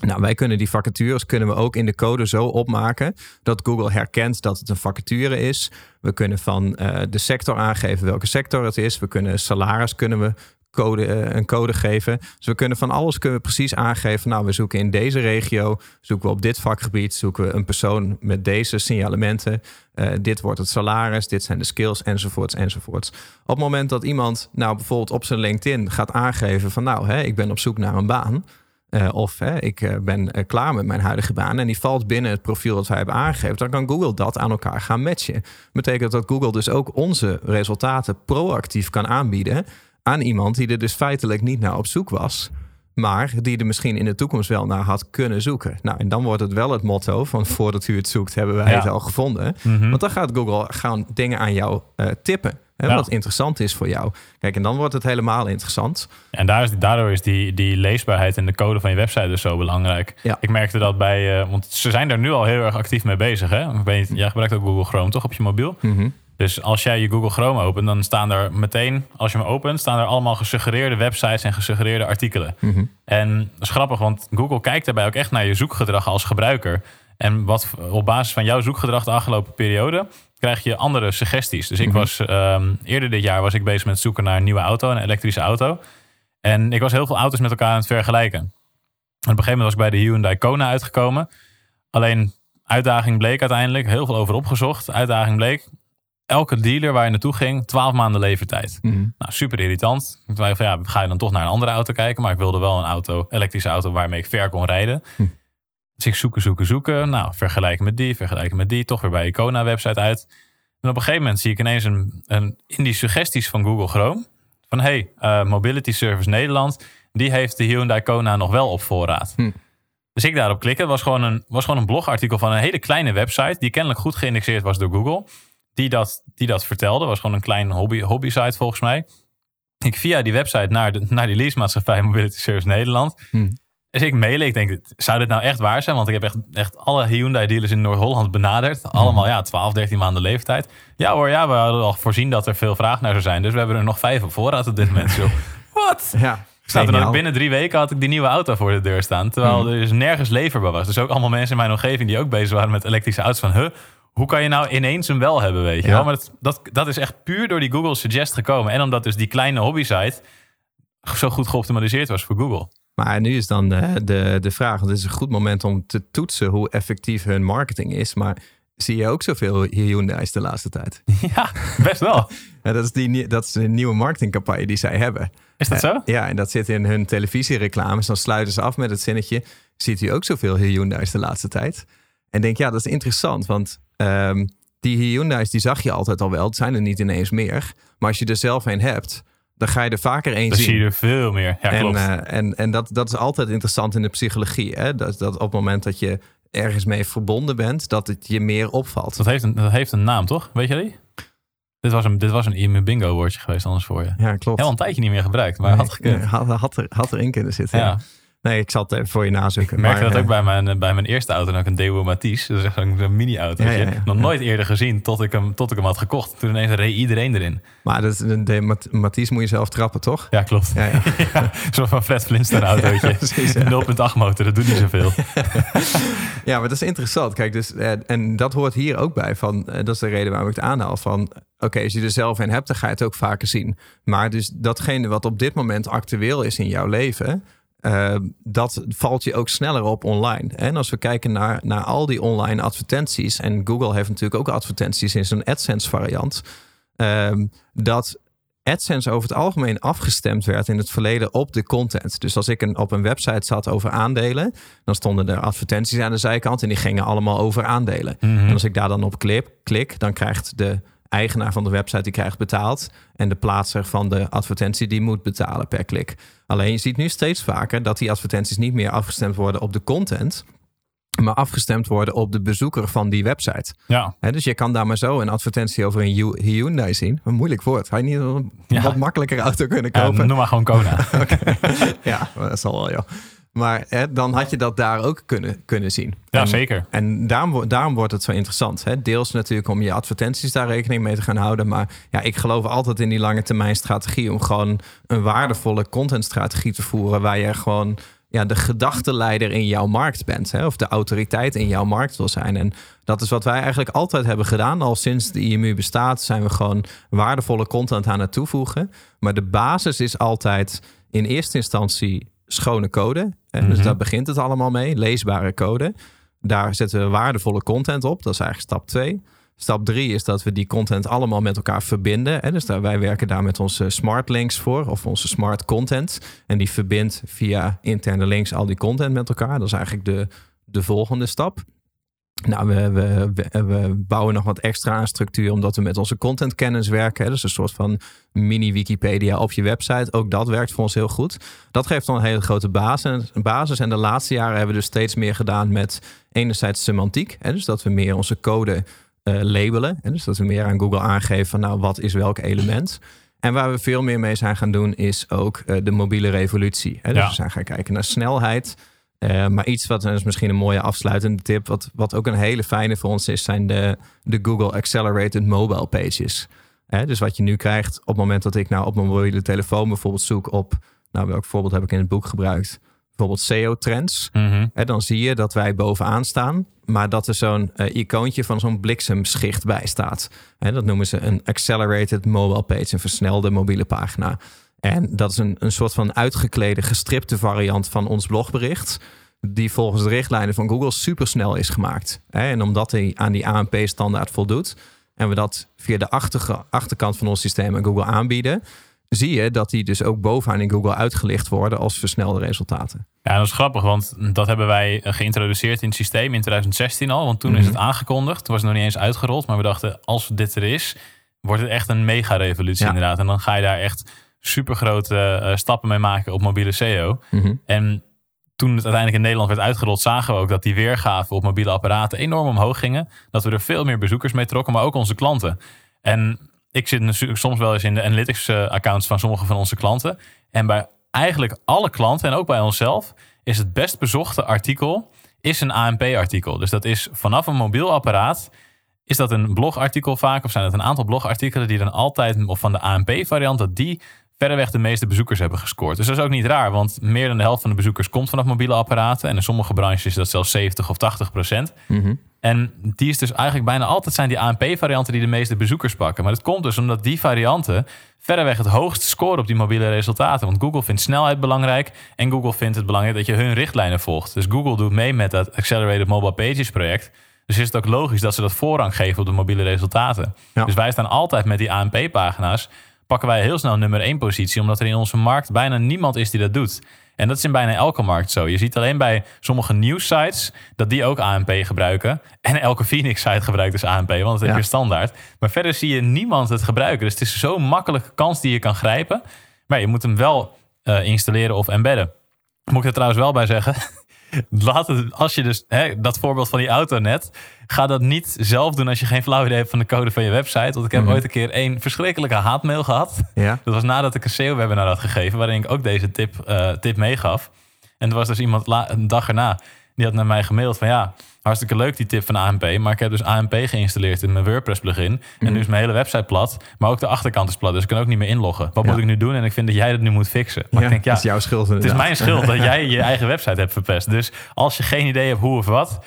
Nou, wij kunnen die vacatures kunnen we ook in de code zo opmaken dat Google herkent dat het een vacature is. We kunnen van eh, de sector aangeven welke sector het is. We kunnen salaris kunnen we code, eh, een code geven. Dus we kunnen van alles kunnen precies aangeven. Nou, we zoeken in deze regio, zoeken we op dit vakgebied, zoeken we een persoon met deze signalementen. Eh, dit wordt het salaris, dit zijn de skills, enzovoorts, enzovoorts. Op het moment dat iemand nou bijvoorbeeld op zijn LinkedIn gaat aangeven van nou, hè, ik ben op zoek naar een baan. Eh, of hè, ik ben klaar met mijn huidige baan en die valt binnen het profiel dat wij hebben aangegeven, dan kan Google dat aan elkaar gaan matchen. Betekent dat Google dus ook onze resultaten proactief kan aanbieden aan iemand die er dus feitelijk niet naar op zoek was, maar die er misschien in de toekomst wel naar had kunnen zoeken. Nou, en dan wordt het wel het motto van voordat u het zoekt, hebben wij Ja. het al gevonden. Mhm. Want dan gaat Google gaan dingen aan jou eh, tippen. Hè, Ja. Wat interessant is voor jou. Kijk, en dan wordt het helemaal interessant. En daar is, daardoor is die, die leesbaarheid en de code van je website dus zo belangrijk. Ja. Ik merkte dat bij, eh, want ze zijn daar nu al heel erg actief mee bezig. Hè? Ik weet jij gebruikt ook Google Chrome toch op je mobiel? Mhm. Dus als jij je Google Chrome opent, dan staan er meteen, als je hem opent, staan er allemaal gesuggereerde websites en gesuggereerde artikelen. Mhm. En dat is grappig, want Google kijkt daarbij ook echt naar je zoekgedrag als gebruiker. En wat op basis van jouw zoekgedrag de afgelopen periode krijg je andere suggesties. Dus ik Mhm. was ehm, eerder dit jaar was ik bezig met zoeken naar een nieuwe auto, een elektrische auto. En ik was heel veel auto's met elkaar aan het vergelijken. En op een gegeven moment was ik bij de Hyundai Kona uitgekomen. Alleen Uitdaging bleek uiteindelijk, heel veel over opgezocht. Uitdaging bleek, elke dealer waar je naartoe ging, 12 maanden levertijd. Mhm. Nou, super irritant. Ik dacht van ja, ga je dan toch naar een andere auto kijken? Maar ik wilde wel een auto, elektrische auto waarmee ik ver kon rijden. Hm. Dus ik zoeken, zoeken, zoeken. Nou, vergelijken met die, vergelijken met die. Toch weer bij Icona website uit. En op een gegeven moment zie ik ineens een, een in die suggesties van Google Chrome. Van hey, eh, Mobility Service Nederland, die heeft de Hyundai Kona nog wel op voorraad. Hm. Dus ik daarop klikken. Het was gewoon, een, was gewoon een blogartikel van een hele kleine website. Die kennelijk goed geïndexeerd was door Google. Die dat, die dat vertelde. was gewoon een klein hobby, hobby site volgens mij. Ik via die website naar, de, naar die leasemaatschappij Mobility Service Nederland. Hm. Dus ik mailen. Ik denk, zou dit nou echt waar zijn? Want ik heb echt, echt alle Hyundai dealers in Noord-Holland benaderd. Allemaal ja, 12, 13 maanden leeftijd. Ja hoor, ja, we hadden al voorzien dat er veel vraag naar zou zijn. Dus we hebben er nog vijf op voorraad op dit moment. Zo, Wat? Ja, Staat er geniaal. binnen drie weken had ik die nieuwe auto voor de deur staan. Terwijl er dus nergens leverbaar was. Dus ook allemaal mensen in mijn omgeving die ook bezig waren met elektrische auto's. Van, huh, hoe kan je nou ineens hem wel hebben, weet je Ja. wel? Maar dat, dat, dat is echt puur door die Google Suggest gekomen. En omdat dus die kleine hobbysite zo goed geoptimaliseerd was voor Google. Maar nu is dan de, de, de vraag, want het is een goed moment om te toetsen hoe effectief hun marketing is. Maar zie je ook zoveel Hyundai's de laatste tijd? ja, best wel. Ja, dat, is die, dat is de nieuwe marketingcampagne die zij hebben. Is dat zo? Ja, en dat zit in hun televisiereclames. Dan sluiten ze af met het zinnetje, ziet u ook zoveel Hyundai's de laatste tijd? En denk, ja, dat is interessant, want ehm, die Hyundai's die zag je altijd al wel. Het zijn er niet ineens meer. Maar als je er zelf een hebt, dan ga je er vaker één Dan zien. zie je er veel meer. Ja, En, klopt. eh, en, en dat, dat is altijd interessant in de psychologie. Hè? Dat, dat op het moment dat je ergens mee verbonden bent, dat het je meer opvalt. dat, heeft een, dat heeft een naam, toch? Weet je die? Dit was een, dit was een bingo woordje geweest anders voor je. Ja, klopt. Heel een tijdje niet meer gebruikt, maar had gekund. Had, had, er, had erin kunnen zitten. Ja. Ja. Nee, ik zal het even voor je nazoeken. Ik merkte maar, dat ook eh, bij mijn, bij mijn eerste auto, ook een Daewoo Matisse. Dat is zo'n zo'n mini-auto. Ja. Nog nooit eerder gezien tot ik, hem, tot ik hem had gekocht. Toen ineens reed iedereen erin. Maar dat, is- de, de Mat- Mathies moet je zelf trappen, toch? Ja, klopt. Ja, ja. Zo'n van Fred Flintstone autootje. Ja, precies, ja. 0.8 motor, dat doet niet zoveel. Ja, maar dat is interessant. Kijk, dus, eh, en dat hoort hier ook bij. Van, eh, dat is de reden waarom ik het aanhaal. Van, oké, als je er zelf een hebt, dan ga je het ook vaker zien. Maar dus datgene wat op dit moment actueel is in jouw leven... eh, dat valt je ook sneller op online. En als we kijken naar, naar al die online advertenties... en Google heeft natuurlijk ook advertenties in zijn AdSense variant... ehm, dat AdSense over het algemeen afgestemd werd in het verleden op de content. Dus als ik een, op een website zat over aandelen, dan stonden er advertenties aan de zijkant en die gingen allemaal over aandelen. En als ik daar dan op klik, klik, dan krijgt de eigenaar van de website die krijgt betaald en de plaatser van de advertentie die moet betalen per klik. Alleen je ziet nu steeds vaker dat die advertenties niet meer afgestemd worden op de content, maar afgestemd worden op de bezoeker van die website. Ja, dus je kan daar maar zo een advertentie over een Hy- Hyundai zien. Een moeilijk woord. Had je niet een Ja. wat makkelijker auto kunnen ja kopen? noem maar gewoon Kona. Ja, dat zal wel, joh. Maar hè, dan had je dat daar ook kunnen, kunnen zien. Ja, En- zeker. En daarom, daarom wordt het zo interessant. Hè? Deels natuurlijk om je advertenties daar rekening mee te gaan houden. Maar ja, ik geloof altijd in die lange termijn strategie. Om gewoon een waardevolle contentstrategie te voeren. Waar je gewoon ja, de gedachtenleider in jouw markt bent. Hè? Of de autoriteit in jouw markt wil zijn. En dat is wat wij eigenlijk altijd hebben gedaan. Al sinds de IMU bestaat zijn we gewoon waardevolle content aan het toevoegen. Maar de basis is altijd in eerste instantie schone code. Hè? Dus Mhm. daar begint het allemaal mee. Leesbare code. Daar zetten we waardevolle content op. Dat is eigenlijk stap 2. Stap 3 is dat we die content allemaal met elkaar verbinden. Hè? Dus daar, wij werken daar met onze smart links voor, of onze smart content. En die verbindt via interne links al die content met elkaar. Dat is eigenlijk de, de volgende stap. Nou, we, we, we, we bouwen nog wat extra aan structuur, omdat we met onze contentkennis werken. Dus een soort van mini-Wikipedia op je website. Ook dat werkt voor ons heel goed. Dat geeft dan een hele grote basis. basis. En de laatste jaren hebben we dus steeds meer gedaan met enerzijds semantiek. Dus dat we meer onze code eh, labelen. Dus dat we meer aan Google aangeven van nou, wat is welk element. En waar we veel meer mee zijn gaan doen is ook eh, de mobiele revolutie. Dus Ja. we zijn gaan kijken naar snelheid. Eh, maar iets wat is misschien een mooie afsluitende tip, wat, wat ook een hele fijne voor ons is, zijn de, de Google Accelerated Mobile Pages. Hè, dus wat je nu krijgt op het moment dat ik nou op mijn mobiele telefoon bijvoorbeeld zoek op, nou welk voorbeeld heb ik in het boek gebruikt? Bijvoorbeeld SEO-trends. Hè, dan zie je dat wij bovenaan staan, maar dat er zo'n eh, icoontje van zo'n bliksemschicht bij staat. Hè, dat noemen ze een accelerated mobile page, een versnelde mobiele pagina. En dat is een, een soort van uitgeklede, gestripte variant van ons blogbericht. die volgens de richtlijnen van Google supersnel is gemaakt. En omdat hij aan die ANP-standaard voldoet en we dat via de achterkant van ons systeem aan Google aanbieden, zie je dat die dus ook bovenaan in Google uitgelicht worden als versnelde resultaten. Ja, dat is grappig, want dat hebben wij geïntroduceerd in het systeem in 2016 al. Want toen is het aangekondigd. Toen was het nog niet eens uitgerold. Maar we dachten, als dit er is, wordt het echt een mega-revolutie Ja. inderdaad. En dan ga je daar echt super grote stappen mee maken op mobiele SEO. En toen het uiteindelijk in Nederland werd uitgerold, zagen we ook dat die weergaven op mobiele apparaten enorm omhoog gingen. Dat we er veel meer bezoekers mee trokken, maar ook onze klanten. En ik zit natuurlijk soms wel eens in de analytics eh, accounts van sommige van onze klanten. En bij eigenlijk alle klanten en ook bij onszelf is het best bezochte artikel is een ANP-artikel. Dus dat is vanaf een mobiel apparaat. Is dat een blogartikel vaak? Of zijn het een aantal blogartikelen die dan altijd, of van de ANP-variant, dat die verreweg de meeste bezoekers hebben gescoord. Dus dat is ook niet raar, want meer dan de helft van de bezoekers komt vanaf mobiele apparaten. En in sommige branches is dat zelfs 70 of 80 procent. En die is dus eigenlijk bijna altijd zijn die ANP-varianten die de meeste bezoekers pakken. Maar dat komt dus omdat die varianten verreweg het hoogst scoren op die mobiele resultaten. Want Google vindt snelheid belangrijk en Google vindt het belangrijk dat je hun richtlijnen volgt. Dus Google doet mee met dat Accelerated Mobile Pages project. Dus is het ook logisch dat ze dat voorrang geven op de mobiele resultaten. Ja. Dus wij staan altijd met die ANP-pagina's. Pakken wij heel snel nummer 1 positie, omdat er in onze markt bijna niemand is die dat doet. En dat is in bijna elke markt zo. Je ziet alleen bij sommige nieuwssites dat die ook ANP gebruiken. En elke Phoenix-site gebruikt dus ANP, want dat heb Ja. je standaard. Maar verder zie je niemand het gebruiken. Dus het is zo'n makkelijke kans die je kan grijpen. Maar je moet hem wel eh, installeren of embedden. Moet ik er trouwens wel bij zeggen. Laat het, als je dus hè, dat voorbeeld van die auto net, ga dat niet zelf doen als je geen flauw idee hebt van de code van je website. Want ik heb ooit een keer één verschrikkelijke haatmail gehad. Ja. Dat was nadat ik een SEO-webinar had gegeven, waarin ik ook deze tip, eh, tip meegaf. En er was dus iemand la- een dag erna, die had naar mij gemaild van ja, hartstikke leuk die tip van ANP, maar ik heb dus ANP geïnstalleerd in mijn WordPress plugin. En nu is mijn hele website plat, maar ook de achterkant is plat, dus ik kan ook niet meer inloggen. Wat Ja. moet ik nu doen? En ik vind dat jij dat nu moet fixen. Maar Ja, ik denk, ja, dat is jouw schuld het is mijn schuld dat jij je eigen website hebt verpest. Dus als je geen idee hebt hoe of wat,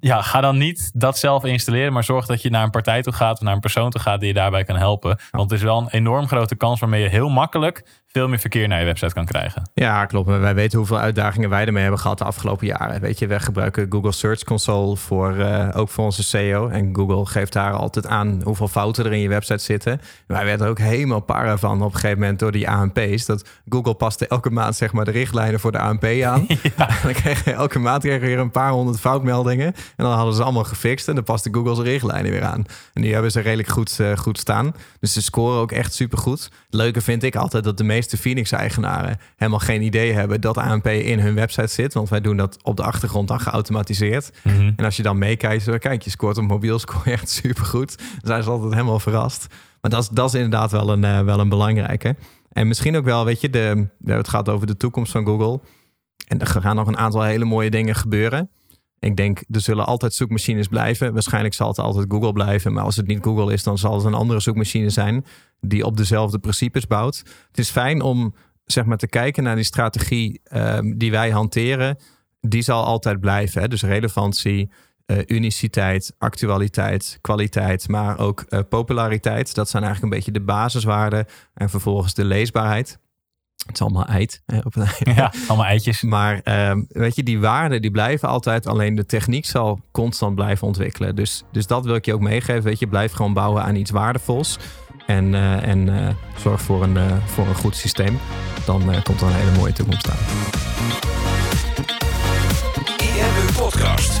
ja, ga dan niet dat zelf installeren, maar zorg dat je naar een partij toe gaat of naar een persoon toe gaat die je daarbij kan helpen. Want het is wel een enorm grote kans waarmee je heel makkelijk veel meer verkeer naar je website kan krijgen. Ja, klopt. Wij weten hoeveel uitdagingen wij ermee hebben gehad de afgelopen jaren. Weet je, wij gebruiken Google Search Console voor, eh, ook voor onze SEO. En Google geeft daar altijd aan hoeveel fouten er in je website zitten. Wij werden er ook helemaal para van op een gegeven moment door die ANP's. Dat Google paste elke maand zeg maar de richtlijnen voor de ANP aan. En dan kregen we elke maand kregen we weer een paar honderd foutmeldingen. En dan hadden ze allemaal gefixt en dan paste Google zijn richtlijnen weer aan. En die hebben ze redelijk goed, eh, goed staan. Dus ze scoren ook echt supergoed. Het leuke vind ik altijd dat de meeste Phoenix-eigenaren helemaal geen idee hebben dat ANP in hun website zit. Want wij doen dat op de achtergrond dan geautomatiseerd. En als je dan meekijkt, kijk, je scoort op mobiel je echt supergoed. Dan zijn ze altijd helemaal verrast. Maar dat is, dat is inderdaad wel een, eh, wel een belangrijke. En misschien ook wel, weet je, de, we hebben het gehad over de toekomst van Google. En er gaan nog een aantal hele mooie dingen gebeuren. Ik denk, er zullen altijd zoekmachines blijven. Waarschijnlijk zal het altijd Google blijven. Maar als het niet Google is, dan zal het een andere zoekmachine zijn die op dezelfde principes bouwt. Het is fijn om zeg maar te kijken naar die strategie ehm, die wij hanteren. Die zal altijd blijven. Hè? Dus relevantie, eh, uniciteit, actualiteit, kwaliteit, maar ook eh, populariteit. Dat zijn eigenlijk een beetje de basiswaarden. En vervolgens de leesbaarheid. Het is allemaal eit. Hè, op een- Ja, allemaal eitjes. maar ehm, weet je, die waarden die blijven altijd. Alleen de techniek zal constant blijven ontwikkelen. Dus, dus dat wil ik je ook meegeven. Weet je, blijf gewoon bouwen aan iets waardevols. En, eh, en eh, zorg voor een, eh, voor een goed systeem. Dan eh, komt er een hele mooie toekomst aan. IMU Podcast.